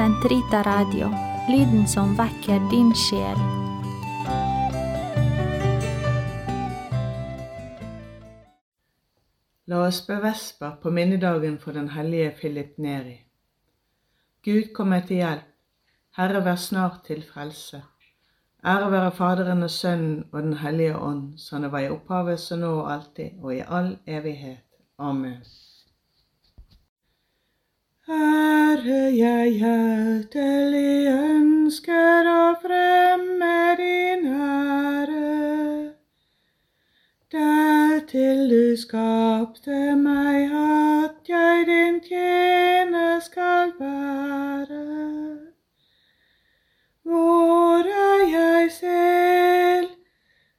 Sentrita Radio, lyden som vekker din sjel. La oss be vesper på minnedagen for den hellige Philip Neri. Gud kom meg til hjelp, Herre vær snart til frelse. Ære være Faderen og Sønnen og Den hellige ånd, som det var i opphavet, så nå og alltid, og i all evighet. Amen. Herre, jeg hjertelig ønsker å fremme din ære. Dertil du skapte meg, at jeg din tjener skal være. Hvor er jeg selv,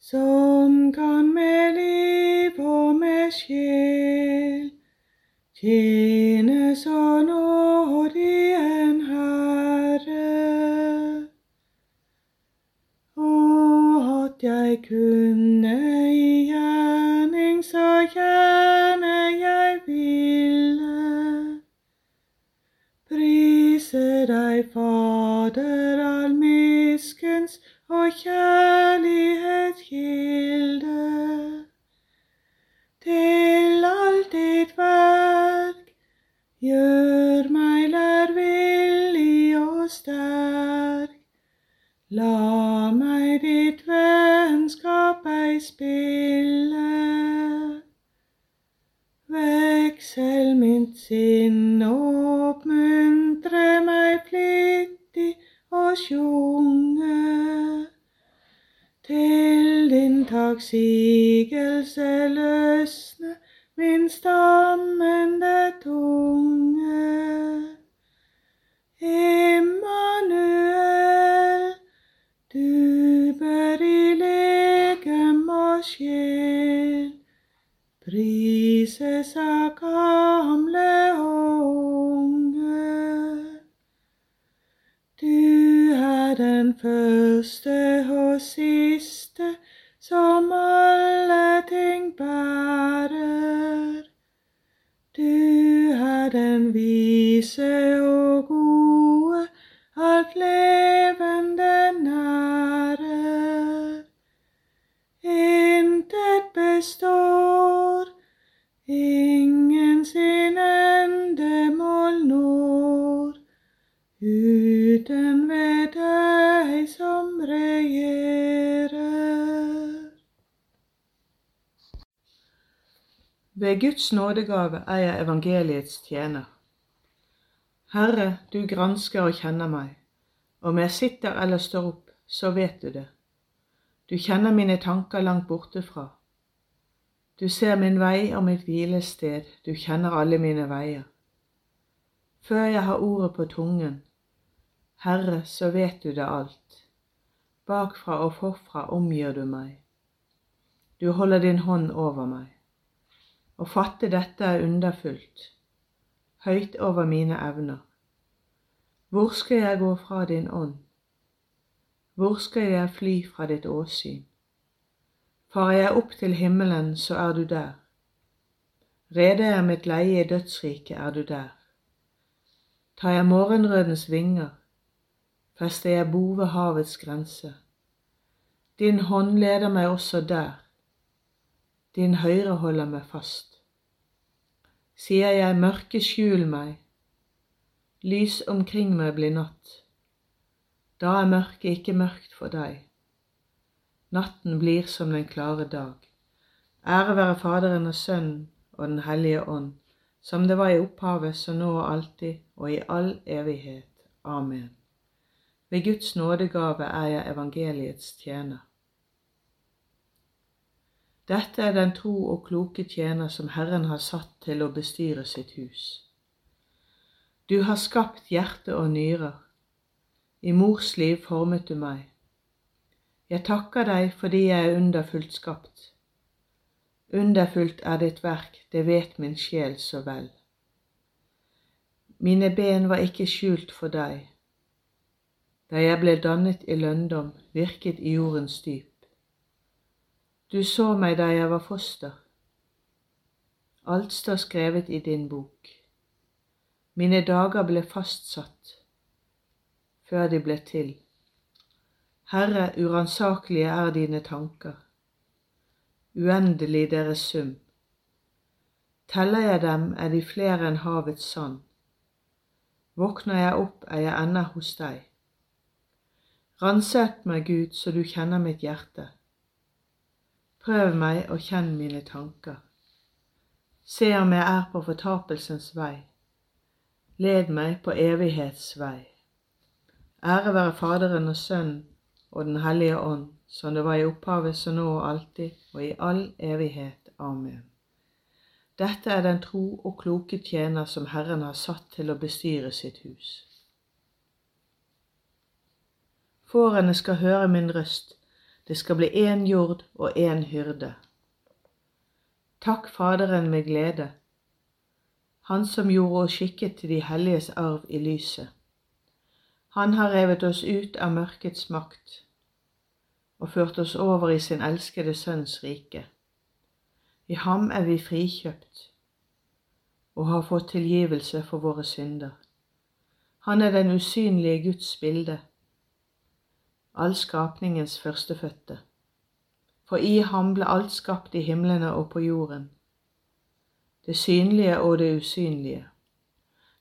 som kan med liv og med sjel tjene så nådig at jeg kunne i gjerning så gjerne jeg ville prise deg, Fader, all miskens og kjærlighets kilde. Til alt ditt verk gjør meg lærvillig og sterk. Sinn oppmuntre meg flittig og sjunge. Til din takksigelse løsne min stammende tunge. Immanuel, du bør i legem og sjel prises av gamle og unge. Du er den første og siste som alle ting bærer. Du er den vise og gode, alt levende nærer. Intet består, ingen sin endemål når, uten ved deg som regjerer. Ved Guds nådegave er jeg evangeliets tjener. Herre, du gransker og kjenner meg. Om jeg sitter eller står opp, så vet du det. Du kjenner mine tanker langt borte fra. Du ser min vei og mitt hvilested, du kjenner alle mine veier. Før jeg har ordet på tungen, Herre, så vet du det alt. Bakfra og forfra omgir du meg. Du holder din hånd over meg. Å fatte dette er underfullt, høyt over mine evner. Hvor skal jeg gå fra din ånd? Hvor skal jeg fly fra ditt åsyn? Farer jeg opp til himmelen, så er du der. Reder jeg mitt leie i dødsriket, er du der. Tar jeg morgenrødens vinger, fester jeg bo ved havets grense. Din hånd leder meg også der, din høyre holder meg fast. Sier jeg mørke skjul meg, lys omkring meg blir natt. Da er mørket ikke mørkt for deg. Natten blir som den klare dag. Ære være Faderen og Sønnen og Den hellige ånd, som det var i opphavet, så nå og alltid, og i all evighet. Amen. Ved Guds nådegave er jeg evangeliets tjener. Dette er den tro og kloke tjener som Herren har satt til å bestyre sitt hus. Du har skapt hjerte og nyrer. I mors liv formet du meg. Jeg takker deg fordi jeg er underfullt skapt. Underfullt er ditt verk, det vet min sjel så vel. Mine ben var ikke skjult for deg. Da jeg ble dannet i lønndom, virket i jordens dyp. Du så meg da jeg var foster. Alt står skrevet i din bok. Mine dager ble fastsatt. før de ble til. Herre, uransakelige er dine tanker, uendelig deres sum. Teller jeg dem, er de flere enn havets sand. Våkner jeg opp, er jeg ennå hos deg. Ransak meg, Gud, så du kjenner mitt hjerte. Prøv meg og kjenn mine tanker. Se om jeg er på fortapelsens vei. Led meg på evighets vei. Ære være Faderen og Sønnen og Den hellige ånd, som det var i opphavet, så nå og alltid, og i all evighet. Amen. Dette er den tro og kloke tjener som Herren har satt til å bestyre sitt hus. Fårene skal høre min røst, det skal bli én jord og én hyrde. Takk Faderen med glede, Han som gjorde oss skikket til de helliges arv i lyset. Han har revet oss ut av mørkets makt og ført oss over i sin elskede Sønns rike. I ham er vi frikjøpt og har fått tilgivelse for våre synder. Han er den usynlige Guds bilde, all skapningens førstefødte. For i ham ble alt skapt i himlene og på jorden, det synlige og det usynlige,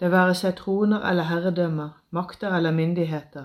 det være seg troner eller herredømmer, makter eller myndigheter.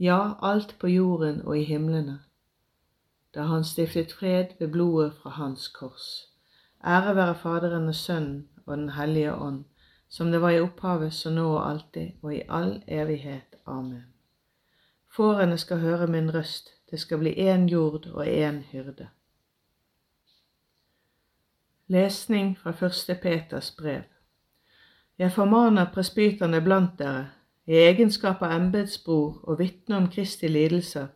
Ja, alt på jorden og i himlene, da han stiftet fred ved blodet fra hans kors. Ære være Faderen og Sønnen og Den hellige ånd, som det var i opphavet, så nå og alltid, og i all evighet. Amen. Fårene skal høre min røst, det skal bli én jord og én hyrde. Lesning fra første Peters brev. Jeg formaner presbyterne blant dere, i egenskap av embetsbror og vitne om Kristi lidelser,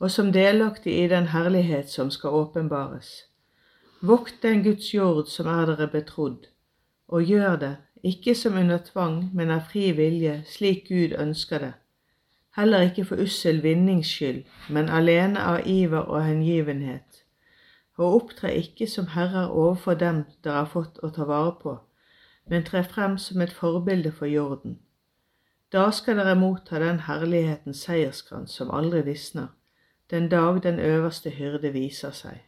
og som delaktig i den herlighet som skal åpenbares. Vokt den Guds jord som er dere betrodd, og gjør det, ikke som under tvang, men av fri vilje, slik Gud ønsker det, heller ikke for ussel vinnings skyld, men alene av iver og hengivenhet, og opptre ikke som herrer overfor dem dere har fått å ta vare på, men tre frem som et forbilde for jorden. Da skal dere motta den herlighetens seierskrans som aldri visner, den dag den øverste hyrde viser seg.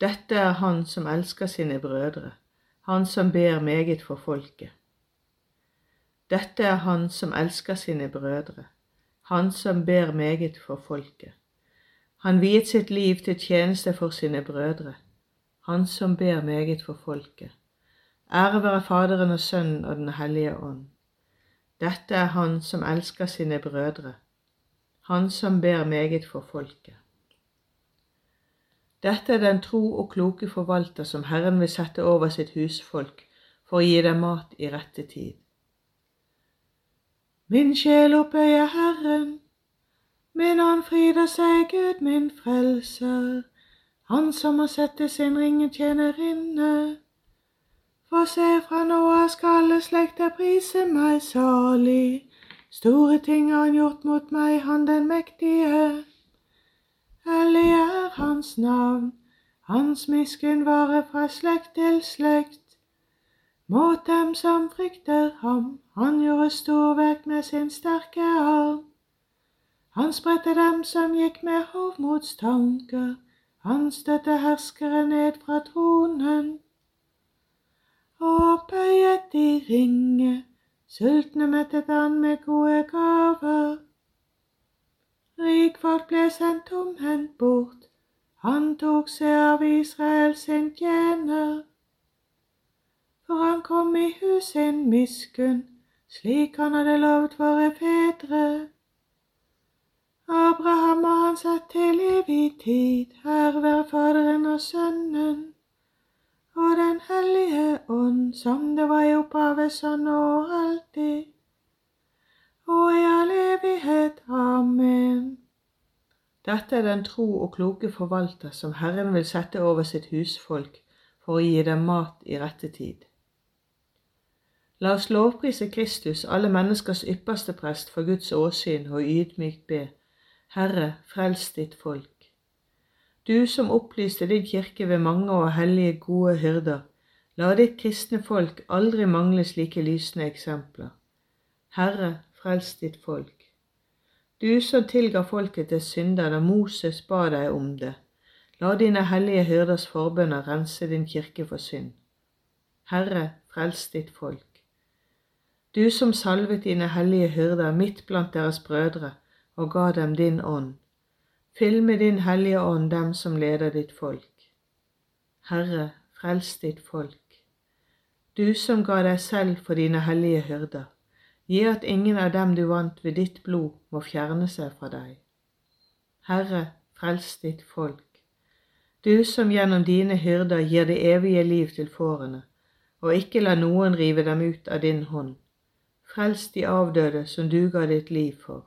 Dette er han som elsker sine brødre, han som ber meget for folket. Dette er han som elsker sine brødre, han som ber meget for folket. Han viet sitt liv til tjeneste for sine brødre, han som ber meget for folket. Ære være Faderen og Sønnen og Den hellige ånd. Dette er han som elsker sine brødre, han som ber meget for folket. Dette er den tro og kloke forvalter som Herren vil sette over sitt husfolk for å gi dem mat i rette tid. Min sjel opphøyer Herren, min ånd fryder seg Gud min frelser, Han som har sett sin ringetjenerinne. For se, fra nå av skal alle slekter prise meg salig. Store ting har han gjort mot meg, han den mektige. Hellig er hans navn, hans miskunn varer fra slekt til slekt. Mot dem som frykter ham, han gjorde storverk med sin sterke arm. Han spredte dem som gikk med hovmodstanker, han støtte herskere ned fra tronen. Og opphøyet de ringe, sultne mettet han med gode gaver. Rikfolk ble sendt tomhendt bort, han tok seg av Israel sin tjener. For han kom i hus sin miskunn, slik han hadde lovet våre fedre. Abraham og han satt til evig tid, her være Faderen og Sønnen, og Den hellige ånd, som det var i opphavet, sånn og alltid, og i all evighet. Amen. Dette er den tro og kloke forvalter som Herren vil sette over sitt husfolk for å gi dem mat i rette tid. La oss lovprise Kristus, alle menneskers ypperste prest, for Guds åsyn og ydmykt be, Herre, frels ditt folk. Du som opplyste din kirke ved mange og hellige gode hyrder, la ditt kristne folk aldri mangle slike lysende eksempler. Herre, frels ditt folk. Du som tilga folket til synder da Moses ba deg om det, la dine hellige hyrders forbønner rense din kirke for synd. Herre, frels ditt folk. Du som salvet dine hellige hyrder midt blant deres brødre og ga dem din ånd, fyll med din hellige ånd dem som leder ditt folk. Herre, frels ditt folk. Du som ga deg selv for dine hellige hyrder, Gi at ingen av dem du vant ved ditt blod, må fjerne seg fra deg. Herre, frels ditt folk. Du som gjennom dine hyrder gir det evige liv til fårene, og ikke la noen rive dem ut av din hånd. Frels de avdøde som du ga ditt liv for.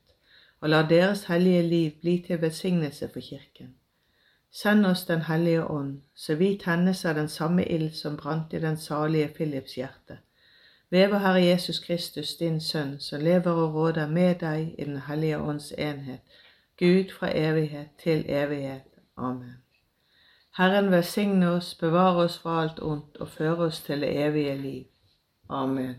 og la deres hellige liv bli til velsignelse for Kirken. Send oss Den hellige ånd, så vi tennes av den samme ild som brant i den salige Philips hjerte ved vår Herre Jesus Kristus, din Sønn, som lever og råder med deg i Den hellige ånds enhet, Gud fra evighet til evighet. Amen. Herren velsigne oss, bevare oss fra alt ondt og føre oss til det evige liv. Amen.